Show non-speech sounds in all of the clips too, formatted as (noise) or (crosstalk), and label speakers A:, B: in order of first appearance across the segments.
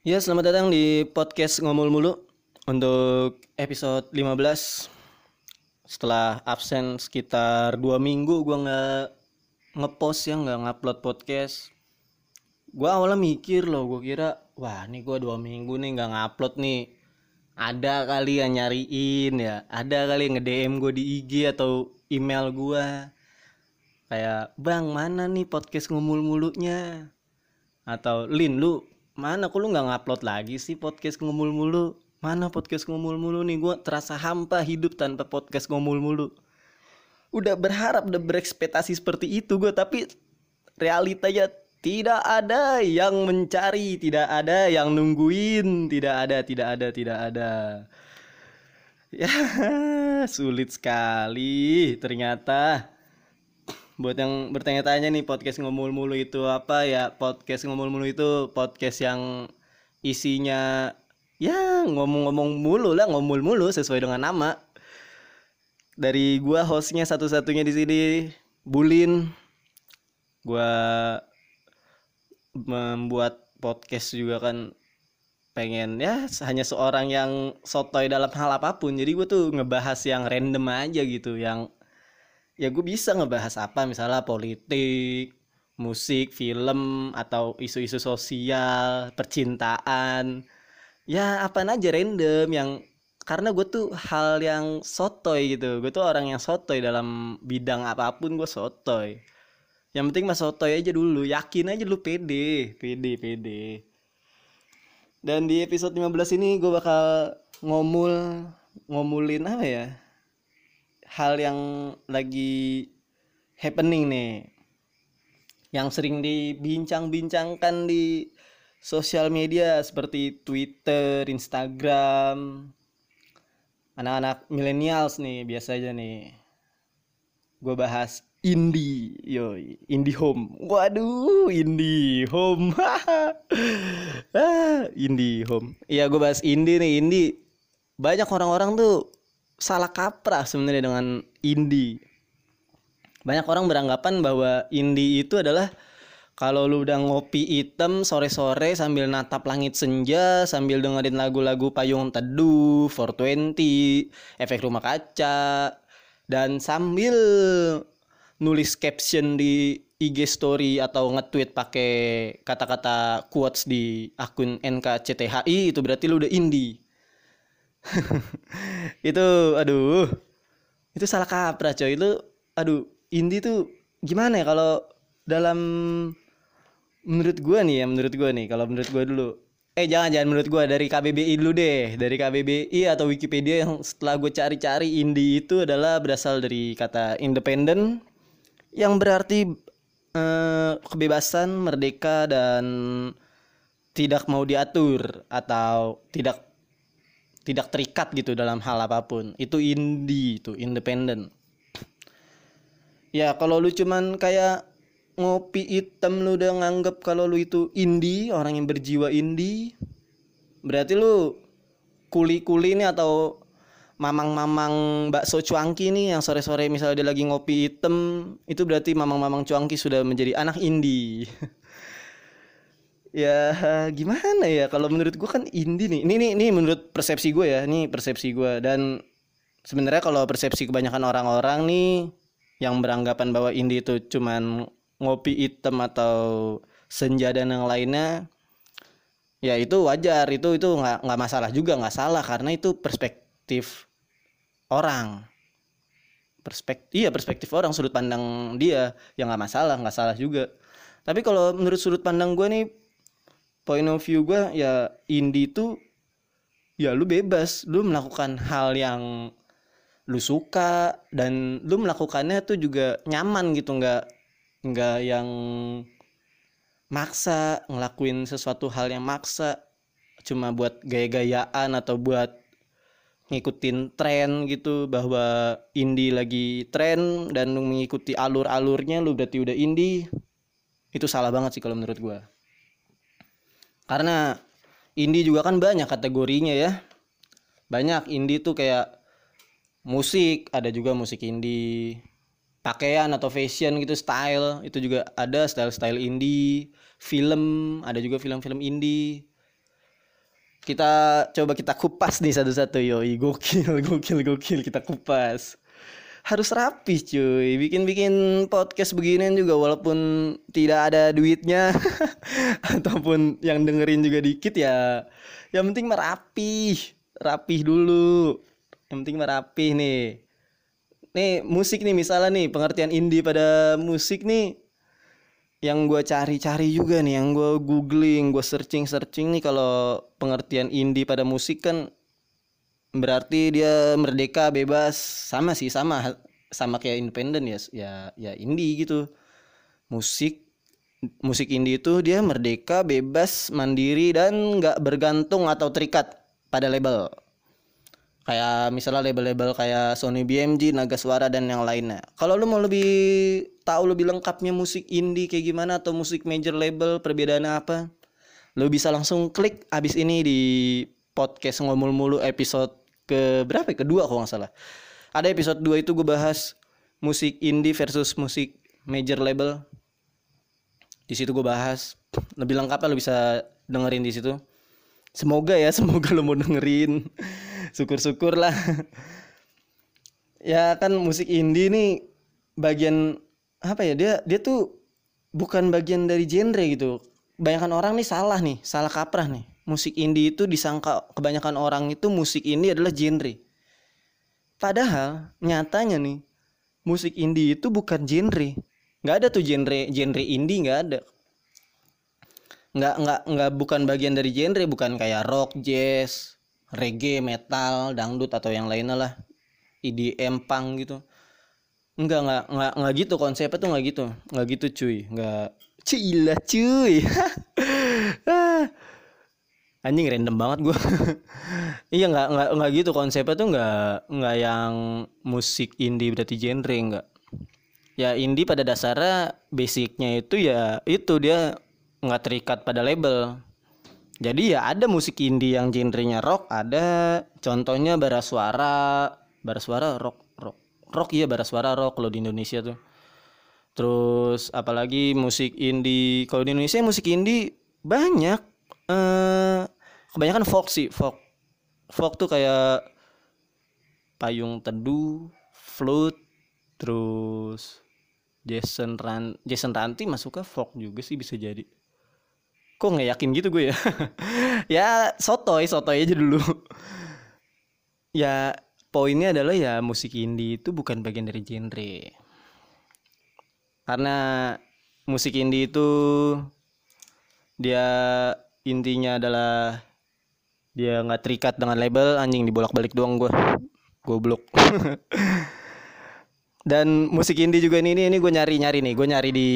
A: Ya, selamat datang di podcast Ngomul Mulu untuk episode 15. Setelah absen sekitar dua minggu gua nggak ngepost ya, nggak ngupload podcast. Gua awalnya mikir loh, gua kira wah nih gua dua minggu nih nggak ngupload nih. Ada kali yang nyariin ya, ada kali yang nge-DM gue di IG atau email gua kayak bang mana nih podcast ngomul mulunya atau Lin lu mana kok lu nggak ngupload lagi sih podcast ngomul mulu? Mana podcast ngomul mulu nih? Gue terasa hampa hidup tanpa podcast ngomul mulu. Udah berharap udah berekspektasi seperti itu gue tapi realitanya tidak ada yang mencari tidak ada yang nungguin tidak ada tidak ada tidak ada. Ya (laughs) sulit sekali ternyata buat yang bertanya-tanya nih podcast ngomul mulu itu apa? Ya podcast ngomul mulu itu podcast yang isinya ya ngomong-ngomong mulu lah ngomul mulu sesuai dengan nama. Dari gua hostnya satu-satunya di sini Bulin. Gua membuat podcast juga kan pengen ya hanya seorang yang sotoy dalam hal apa pun. Jadi gue tuh ngebahas yang random aja gitu yang ya gue bisa ngebahas apa? Misalnya politik musik film atau isu-isu sosial percintaan. Ya apa aja random yang karena gue tuh hal yang sotoy gitu. Gue tuh orang yang sotoy dalam bidang apa pun gue sotoy. Yang penting mas sotoy aja dulu. Yakin aja lu pede. Pede pede. Dan di episode 15 ini gue bakal ngomul ngomulin apa ya hal yang lagi happening nih yang sering dibincang-bincangkan di sosial media seperti Twitter, Instagram anak-anak millennials nih biasanya nih. Gue bahas indie yo indie home. Waduh indie home. (laughs) Ah, indie home. Iya gue bahas indie nih indie banyak orang-orang tuh salah kaprah sebenarnya dengan indie banyak orang beranggapan bahwa indie itu adalah kalau lu udah ngopi hitam sore-sore sambil natap langit senja sambil dengerin lagu-lagu payung teduh 420 efek rumah kaca dan sambil nulis caption di IG story atau nge-tweet pakai kata-kata quotes di akun NKCTHI itu berarti lu udah indie. (laughs) itu aduh. Itu salah kaprah coy. Itu aduh, indie tuh gimana ya kalau dalam menurut gua nih ya, menurut gua nih, kalau menurut gua dulu. Eh jangan jangan menurut gua dari KBBI dulu deh, dari KBBI atau Wikipedia yang setelah gue cari-cari indie itu adalah berasal dari kata independen yang berarti eh, kebebasan, merdeka dan tidak mau diatur atau tidak tidak terikat gitu dalam hal apa pun. Itu indie itu, independen. Ya, kalau lu cuman kayak ngopi hitam lu udah nganggep kalau lu itu indie, orang yang berjiwa indie, berarti lu kuli-kuli nih atau mamang-mamang bakso cuangki nih yang sore-sore misalnya dia lagi ngopi hitam itu berarti mamang-mamang cuangki sudah menjadi anak indie (laughs) ya gimana ya? Kalau menurut gue kan indie nih. Ini nih ini menurut persepsi gue ya. Ini persepsi gue dan sebenarnya kalau persepsi kebanyakan orang-orang nih yang beranggapan bahwa indie itu cuman ngopi hitam atau senja dan yang lainnya ya itu wajar. Itu itu nggak nggak masalah juga. Nggak salah karena itu perspektif orang. Perspektif iya perspektif orang sudut pandang dia. Ya nggak masalah nggak salah juga. Tapi kalau menurut sudut pandang gue nih point of view gue ya indie itu ya lu bebas. Lu melakukan hal yang lu suka dan lu melakukannya tuh juga nyaman gitu. Nggak nggak yang maksa ngelakuin sesuatu hal yang maksa. Cuma buat gaya-gayaan atau buat ngikutin tren gitu bahwa indie lagi tren dan lu mengikuti alur-alurnya lu berarti udah indie. Itu salah banget sih kalau menurut gua karena indie juga kan banyak kategorinya ya. Banyak indie tuh kayak musik ada juga musik indie pakaian atau fashion gitu style. Itu juga ada style-style indie film ada juga film-film indie. Kita coba kita kupas nih satu-satu yoi. Gokil (laughs) gokil gokil. Kita kupas harus rapi cuy. Bikin-bikin podcast beginian juga walaupun tidak ada duitnya (laughs) ataupun yang dengerin juga dikit ya yang penting merapi rapih dulu. Yang penting merapi nih. Nih musik nih misalnya nih pengertian indie pada musik nih yang gue cari-cari juga nih yang gue googling gue searching searching nih kalau pengertian indie pada musik kan berarti dia merdeka bebas. Sama sih sama. Sama kayak independen ya ya ya indie gitu. Musik musik indie itu dia merdeka bebas mandiri dan nggak bergantung atau terikat pada label. Kayak misalnya label-label kayak Sony BMG, Naga Suara dan yang lainnya. Kalau lu mau lebih tahu lebih lengkapnya musik indie kayak gimana atau musik major label perbedaannya apa, lu bisa langsung klik abis ini di podcast ngomul mulu episode ke berapa? Ya? Kedua kalau nggak salah. Ada episode 2 itu gue bahas musik indie versus musik major label. Di situ gue bahas lebih lengkap lu bisa dengerin di situ. Semoga ya, (laughs) semoga lo mau dengerin syukur-syukur lah ya kan musik indie nih bagian apa ya dia dia tuh bukan bagian dari genre gitu kebanyakan orang nih salah nih salah kaprah nih musik indie itu disangka kebanyakan orang itu musik indie adalah genre padahal nyatanya nih musik indie itu bukan genre nggak ada tuh genre genre indie nggak ada nggak nggak nggak bukan bagian dari genre bukan kayak rock jazz reggae, metal, dangdut atau yang lainnya lah. EDM punk gitu. Enggak, enggak, enggak, enggak gitu konsepnya tuh enggak gitu. Enggak gitu cuy, enggak Cila cuy. (laughs) Anjing random banget gue. (laughs) iya enggak, enggak, enggak gitu konsepnya tuh enggak, enggak yang musik indie berarti genre enggak. Ya indie pada dasarnya basicnya itu ya itu dia nggak terikat pada label jadi ya ada musik indie yang genrenya rock, ada contohnya bara suara, bara suara rock, rock, rock iya bara suara rock kalau di Indonesia tuh. Terus apalagi musik indie, kalau di Indonesia musik indie banyak. Eh, kebanyakan folk sih, folk. Folk tuh kayak payung teduh, flute, terus Jason Ran Jason Ranti masuk ke folk juga sih bisa jadi. Kok nggak yakin gitu gue ya? (laughs) Ya sotoy sotoy aja dulu. Ya poinnya adalah ya musik indie itu bukan bagian dari genre. Karena musik indie itu dia intinya adalah dia nggak terikat dengan label anjing dibolak-balik doang gue goblok. (laughs) Dan musik indie juga ini ini gue nyari nyari nih. Gue nyari di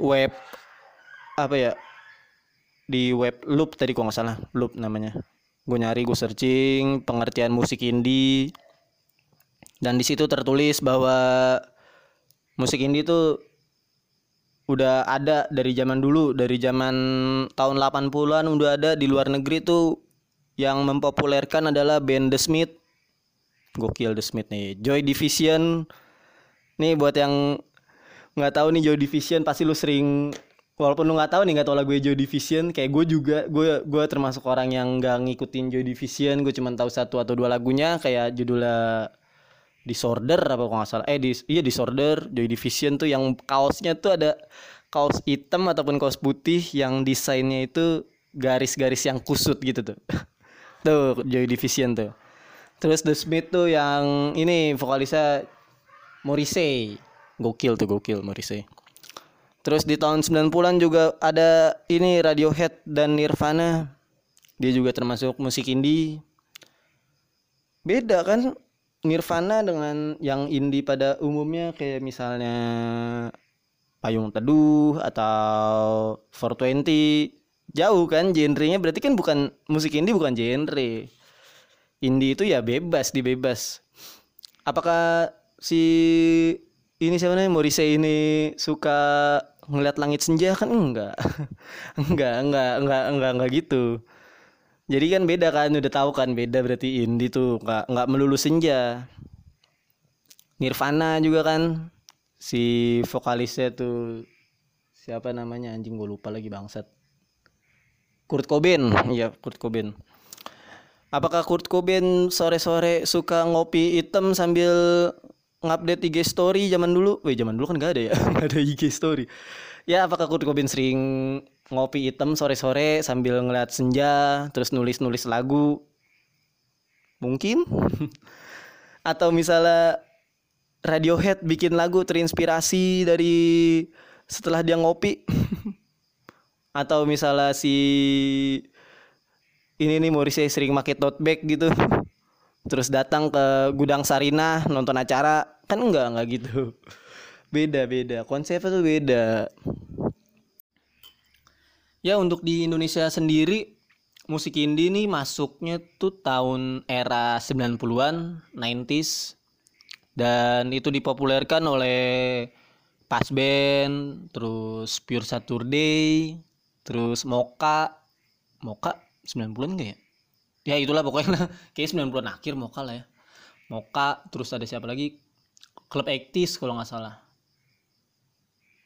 A: web apa ya di web loop tadi kok nggak salah. Loop namanya. Gue nyari gue searching pengertian musik indie. Dan di situ tertulis bahwa musik indie itu udah ada dari zaman dulu dari zaman tahun 80-an udah ada di luar negeri tuh. Yang mempopulerkan adalah band The Smith. Gokil The Smith nih. Joy Division. Nih buat yang nggak tahu nih Joy Division pasti lu sering walaupun lu nggak tahu nih nggak tahu lagu Joy Division kayak gue juga gue gue termasuk orang yang nggak ngikutin Joy Division gue cuma tahu satu atau dua lagunya kayak judulnya Disorder apa kok nggak salah. Eh di, iya Disorder Joy Division tuh yang kaosnya tuh ada kaos hitam ataupun kaos putih yang desainnya itu garis-garis yang kusut gitu tuh. (laughs) Tuh Joy Division tuh. Terus The Smith tuh yang ini vokalisnya Morrissey. Gokil tuh gokil Morrissey. Terus di tahun 90-an juga ada ini Radiohead dan Nirvana. Dia juga termasuk musik indie. Beda kan Nirvana dengan yang indie pada umumnya kayak misalnya Payung Teduh atau 420 jauh kan genrenya berarti kan bukan musik indie bukan genre. Indie itu ya bebas dibebas apakah si ini siapa namanya Morrissey ini suka ngeliat langit senja? Kan enggak. (laughs) Enggak enggak enggak enggak enggak gitu jadi kan beda kan udah tahu kan beda berarti indie tuh enggak enggak melulu senja Nirvana juga kan si vokalisnya tuh siapa namanya anjing gue lupa lagi bangsat Kurt Cobain iya Kurt Cobain apakah Kurt Cobain sore-sore suka ngopi hitam sambil ngupdate IG story zaman dulu? Weh zaman dulu kan gak ada ya, (laughs) gak ada IG story. Ya apakah Kurt Cobain sering ngopi hitam sore-sore sambil ngeliat senja, terus nulis-nulis lagu? Mungkin. (laughs) Atau misalnya Radiohead bikin lagu terinspirasi dari setelah dia ngopi. (laughs) Atau misalnya si ini nih Morrissey sering make tote bag gitu (laughs) terus datang ke gudang Sarina nonton acara kan enggak enggak gitu beda beda. Konsepnya tuh beda. Ya untuk di Indonesia sendiri musik indie nih masuknya tuh tahun era 90-an 90s dan itu dipopulerkan oleh Pas Band, terus Pure Saturday, terus Moka. Moka 90-an enggak ya? ya itulah pokoknya. (laughs) Kayak 90-an akhir Moka lah ya. Moka terus ada siapa lagi? Klub Ektis kalau nggak salah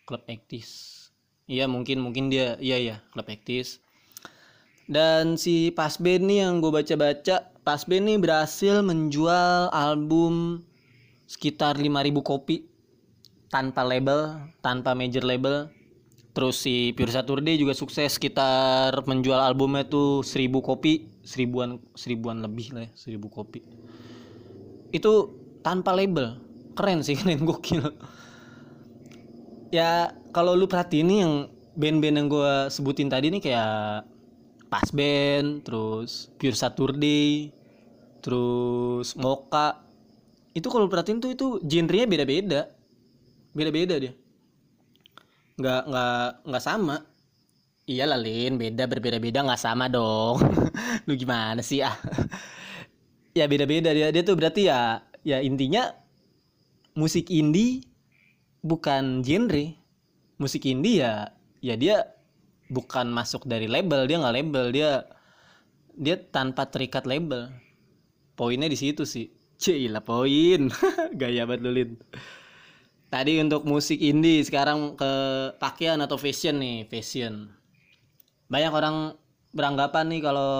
A: klub Ektis iya mungkin mungkin dia iya iya klub Ektis dan si Pasben nih yang gue baca-baca Pasben nih berhasil menjual album sekitar 5000 kopi tanpa label tanpa major label Terus si Pure Saturday juga sukses sekitar menjual albumnya tuh seribu kopi, seribuan seribuan lebih lah ya, seribu kopi. Itu tanpa label, keren sih (laughs) keren gokil. Ya kalau lu perhatiin nih yang band-band yang gue sebutin tadi nih kayak Pas Band, terus Pure Saturday, terus Moka. Itu kalau perhatiin tuh itu genrenya beda-beda. Beda-beda dia nggak nggak nggak sama iya lah Lin beda berbeda-beda nggak sama dong (laughs) lu gimana sih ah ya beda-beda dia dia tuh berarti ya ya intinya musik indie bukan genre. Musik indie ya ya dia bukan masuk dari label dia nggak label dia dia tanpa terikat label. Poinnya di situ sih. Cila poin. (laughs) Gaya banget lulin Tadi untuk musik indie, sekarang ke pakaian atau fashion nih, fashion. Banyak orang beranggapan nih kalau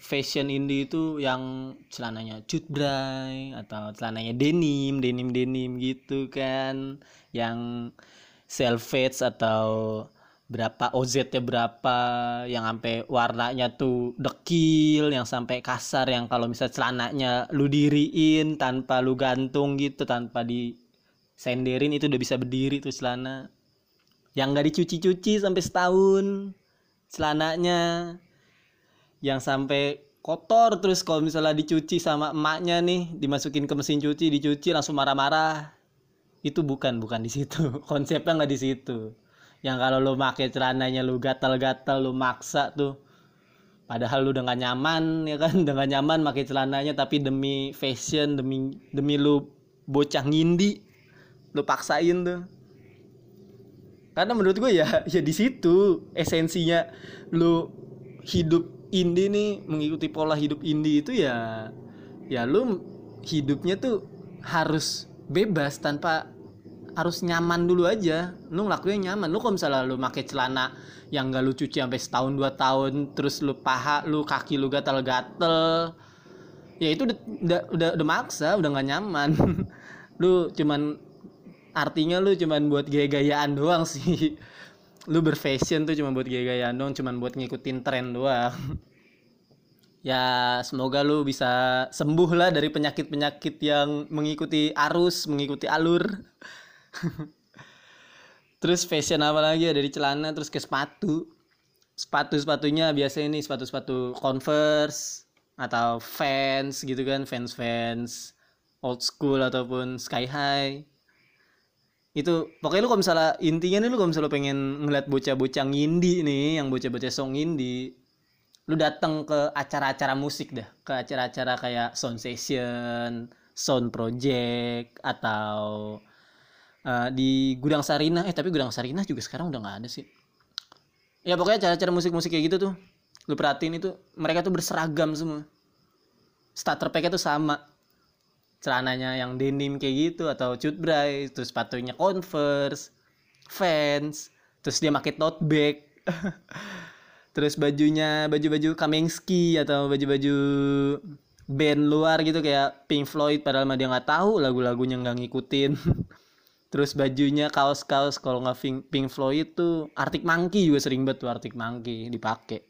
A: fashion indie itu yang celananya cut bray atau celananya denim, denim denim gitu kan, yang selvedge atau berapa OZ-nya berapa yang sampai warnanya tuh dekil yang sampai kasar yang kalau misalnya celananya lu diriin tanpa lu gantung gitu tanpa di senderin itu udah bisa berdiri tuh celana. Yang nggak dicuci-cuci sampai setahun celananya yang sampai kotor terus kalau misalnya dicuci sama emaknya nih dimasukin ke mesin cuci dicuci langsung marah-marah. Itu bukan bukan di situ. (laughs) Konsepnya nggak di situ. Yang kalau lo pakai celananya lo gatal-gatal lo maksa tuh padahal lu udah gak nyaman (laughs) ya kan? Gak nyaman pakai celananya tapi demi fashion demi demi lu bocah ngindi lu paksain tuh. Karena menurut gue ya (laughs) ya di situ esensinya lu hidup indie nih mengikuti pola hidup indie itu ya ya lu hidupnya tuh harus bebas tanpa harus nyaman dulu aja. Lu ngelakuin nyaman. Lu kalau misalnya lu pakai celana yang gak lu cuci sampai setahun dua tahun terus lu paha lu kaki lu gatal-gatal ya itu udah udah udah, udah maksa udah gak nyaman. (laughs) Lu cuman artinya lu cuman buat gaya-gayaan doang sih lu berfashion tuh cuma buat gaya-gayaan doang cuman buat ngikutin tren doang. (laughs) Ya semoga lu bisa sembuh lah dari penyakit-penyakit yang mengikuti arus mengikuti alur. (laughs) Terus fashion apa lagi? Ya dari celana terus ke sepatu. Sepatu sepatunya biasa ini sepatu sepatu converse atau fans gitu kan fans fans old school ataupun sky high itu pokoknya lu kalau misalnya intinya nih lu kalau misalnya pengen ngeliat bocah-bocah ngindi nih yang bocah-bocah song ngindi lu datang ke acara-acara musik dah. Ke acara-acara kayak sound session sound project atau uh, di gudang Sarina eh tapi gudang Sarina juga sekarang udah nggak ada sih. Ya pokoknya acara-acara musik-musik kayak gitu tuh lu perhatiin itu mereka tuh berseragam semua. Starter packnya tuh sama celananya yang denim kayak gitu atau cutbray terus sepatunya converse fans terus dia pakai tote bag. (laughs) Terus bajunya baju-baju Kamengski atau baju-baju band luar gitu kayak Pink Floyd padahal mah dia nggak tahu lagu-lagunya nggak ngikutin. (laughs) Terus bajunya kaos-kaos kalau nggak Pink, Floyd itu Arctic Monkey juga sering banget tuh Arctic Monkey dipakai.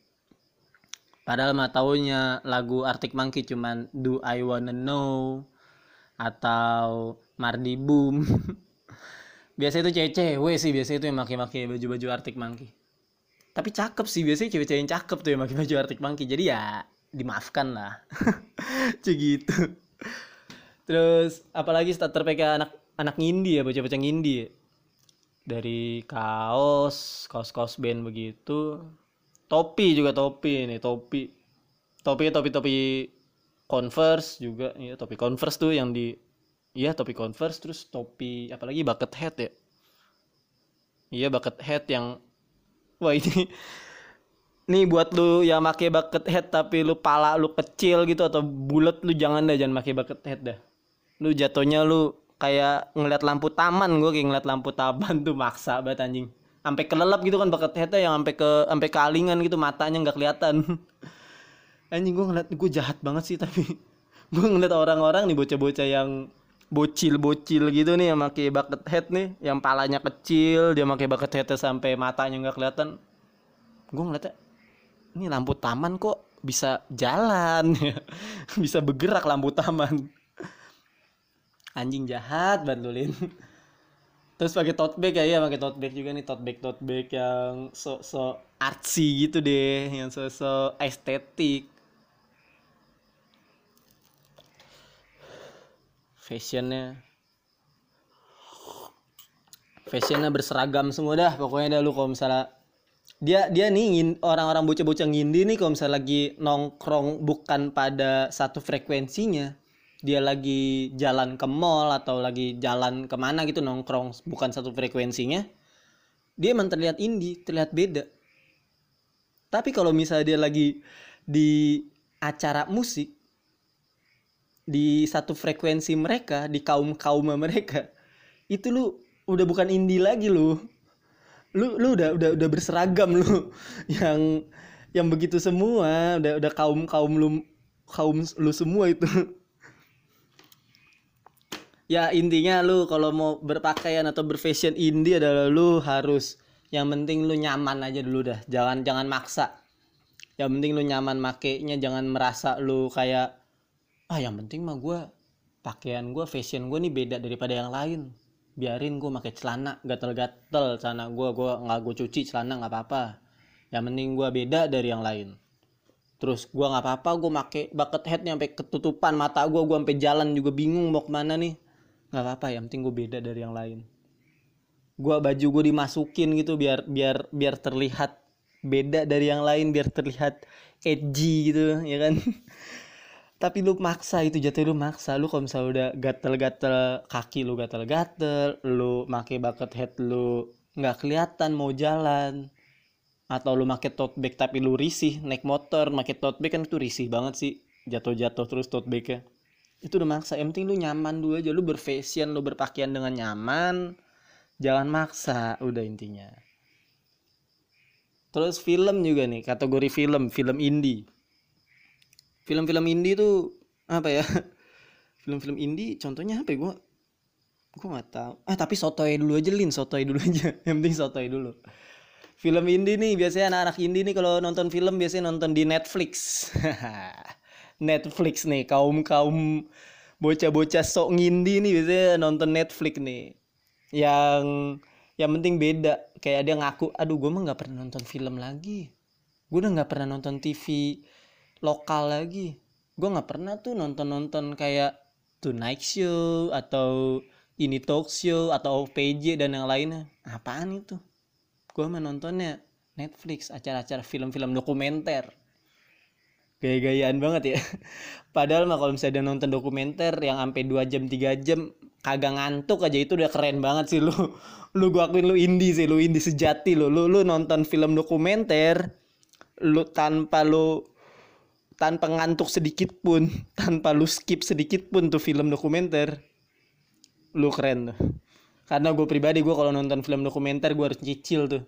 A: Padahal mah taunya lagu Arctic Monkey cuman Do I Wanna Know atau Mardi Boom. (laughs) Biasa itu cewek-cewek sih biasa itu yang pakai-pakai baju-baju Arctic Monkey. Tapi cakep sih biasanya cewek-cewek yang cakep tuh yang pakai baju Arctic Monkey. Jadi ya dimaafkan lah. (laughs) Gitu. Terus apalagi starter PK anak anak ngindi ya bocah-bocah ngindi. Ya. dari kaos kaos kaos band begitu. Topi juga topi nih topi. Topi topi topi converse juga ya topi converse tuh yang di iya topi converse terus topi apalagi bucket hat ya. Iya bucket hat yang wah ini nih buat lu yang make bucket hat tapi lu pala lu kecil gitu atau bulat lu jangan dah jangan make bucket hat dah lu jatuhnya lu kayak ngeliat lampu taman gue kayak ngeliat lampu taman tuh maksa banget anjing. Sampai kelelap gitu kan bucket hatnya yang sampai ke sampai kealingan gitu matanya nggak kelihatan (laughs) anjing gue ngeliat gue jahat banget sih (laughs) tapi gue ngeliat orang-orang nih bocah-bocah yang bocil-bocil gitu nih yang pakai bucket hat nih yang palanya kecil dia pakai bucket hat sampai matanya nggak kelihatan. Gue ngeliatnya ini lampu taman kok bisa jalan ya? (laughs) Bisa bergerak lampu taman. (laughs) Anjing jahat bandulin terus pakai tote bag ya iya pakai tote bag juga nih tote bag tote bag yang so so artsy gitu deh yang so so estetik fashionnya. Fashionnya berseragam semua dah pokoknya dah lu kalau misalnya dia dia nih orang-orang bocah-bocah ngindi nih kalau misalnya lagi nongkrong bukan pada satu frekuensinya. Dia lagi jalan ke mall atau lagi jalan ke mana gitu nongkrong bukan satu frekuensinya. Dia emang terlihat indie terlihat beda. Tapi kalau misalnya dia lagi di acara musik di satu frekuensi mereka di kaum kaum mereka itu lu udah bukan indie lagi lu. Lu lu udah udah udah berseragam lu. (laughs) Yang yang begitu semua udah udah kaum kaum lu kaum lu semua itu. (laughs) Ya intinya lu kalau mau berpakaian atau berfashion indie adalah lu harus yang penting lu nyaman aja dulu dah. Jangan jangan maksa. Yang penting lu nyaman makainya jangan merasa lu kayak ah yang penting mah gue pakaian gue fashion gue nih beda daripada yang lain. Biarin gue pakai celana gatel-gatel celana gue gue nggak gue cuci celana nggak apa-apa. Yang penting gue beda dari yang lain. Terus gue nggak apa-apa gue pakai bucket hat sampai ketutupan mata gue gue sampai jalan juga bingung mau ke mana nih. Nggak apa-apa yang penting gue beda dari yang lain. Gue baju gue dimasukin gitu biar biar biar terlihat beda dari yang lain biar terlihat edgy gitu ya kan (laughs) tapi lu maksa itu jatuh lu maksa. Lu kalau misalnya udah gatel-gatel kaki lu gatel-gatel lu make bucket hat lu nggak kelihatan mau jalan. Atau lu make tote bag tapi lu risih naik motor make tote bag kan itu risih banget sih. Jatuh-jatuh terus tote bagnya. Itu udah maksa. Yang penting lu nyaman dulu aja. Lu berfashion lu berpakaian dengan nyaman. Jangan maksa. Udah intinya. Terus film juga nih kategori film. Film indie film-film indie tuh apa ya? (laughs) Film-film indie contohnya apa ya? Gue gue nggak tahu. Ah tapi sotoy dulu aja lin. Sotoy dulu aja. (laughs) Yang penting sotoy dulu. Film indie nih biasanya anak-anak indie nih kalau nonton film biasanya nonton di Netflix. (laughs) Netflix nih kaum kaum bocah-bocah sok ngindi nih biasanya nonton Netflix nih. Yang yang penting beda. Kayak dia ngaku aduh gue mah nggak pernah nonton film lagi. Gue udah nggak pernah nonton TV lokal lagi. Gue nggak pernah tuh nonton nonton kayak Tonight Show atau ini talk show atau PJ dan yang lainnya. Apaan itu? Gue mah nontonnya Netflix acara-acara film-film dokumenter. Gaya-gayaan banget ya. (laughs) Padahal mah kalau misalnya nonton dokumenter yang sampai 2 jam 3 jam kagak ngantuk aja itu udah keren banget sih lu. (laughs) Lu gua akuin lu indie sih lu indie sejati lu. Lu lu nonton film dokumenter lu tanpa lu tanpa ngantuk sedikit pun (laughs) tanpa lu skip sedikit pun tuh film dokumenter. Lu keren tuh. Karena gue pribadi gue kalau nonton film dokumenter gue harus cicil tuh.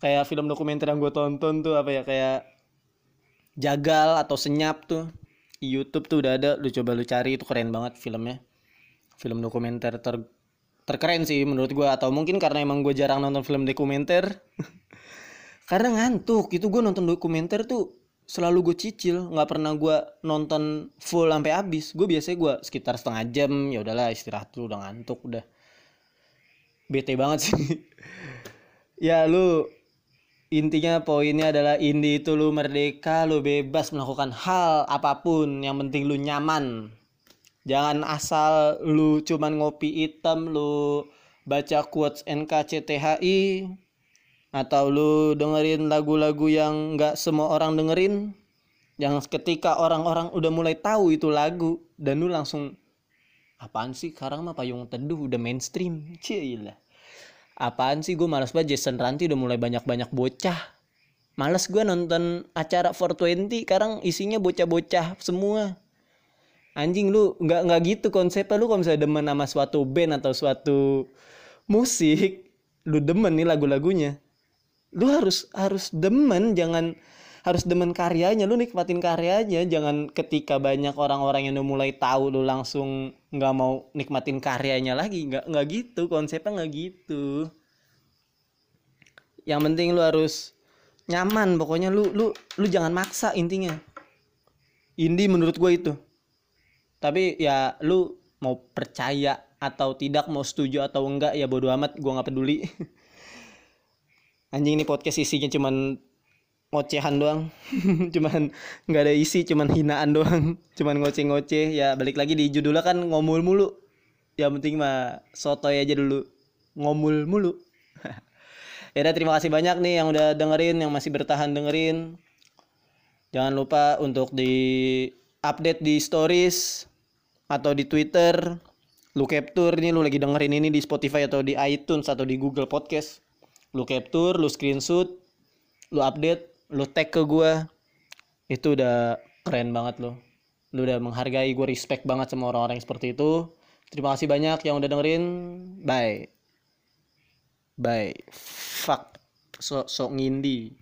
A: Kayak film dokumenter yang gue tonton tuh apa ya kayak jagal atau senyap tuh. Di YouTube tuh udah ada lu coba lu cari itu keren banget filmnya. Film dokumenter ter terkeren sih menurut gue atau mungkin karena emang gue jarang nonton film dokumenter. (laughs) Karena ngantuk itu gue nonton dokumenter tuh selalu gue cicil nggak pernah gue nonton full sampai habis. Gue biasanya gue sekitar setengah jam ya udahlah istirahat dulu udah ngantuk udah. Bete banget sih. (laughs) Ya lu intinya poinnya adalah indie itu lu merdeka lu bebas melakukan hal apa pun yang penting lu nyaman. Jangan asal lu cuman ngopi hitam lu baca quotes NKCTHI atau lu dengerin lagu-lagu yang nggak semua orang dengerin? Yang ketika orang-orang udah mulai tahu itu lagu dan lu langsung apaan sih? Sekarang mah payung teduh udah mainstream. Cila apaan sih? Gue malas banget. Jason Ranti udah mulai banyak-banyak bocah. Males gue nonton acara 420 sekarang isinya bocah-bocah semua. Anjing lu nggak nggak gitu konsepnya. Lu kalau misalnya demen sama suatu band atau suatu musik lu demen nih lagu-lagunya lu harus harus demen jangan harus demen karyanya lu nikmatin karyanya. Jangan ketika banyak orang-orang yang udah mulai tahu lu langsung nggak mau nikmatin karyanya lagi. Nggak nggak gitu konsepnya nggak gitu. Yang penting lu harus nyaman pokoknya lu lu lu jangan maksa intinya. Indie menurut gue itu. Tapi ya lu mau percaya atau tidak mau setuju atau enggak ya bodo amat gue nggak peduli (laughs) anjing ini podcast isinya cuman ngocehan doang. (laughs) Cuman nggak ada isi cuman hinaan doang. (laughs) Cuman ngoceh-ngoceh. Ya balik lagi di judulnya kan ngomul mulu. Yang penting mah sotoy aja dulu. Ngomul mulu. (laughs) Ya udah terima kasih banyak nih yang udah dengerin yang masih bertahan dengerin. Jangan lupa untuk di update di stories atau di Twitter. Lu capture nih lu lagi dengerin ini di Spotify atau di iTunes atau di Google Podcast lu capture lu screenshot lu update lu tag ke gue itu udah keren banget lo lu udah menghargai gue respect banget sama orang-orang seperti itu. Terima kasih banyak yang udah dengerin. Bye. Bye. Fuck. Sok sok ngindi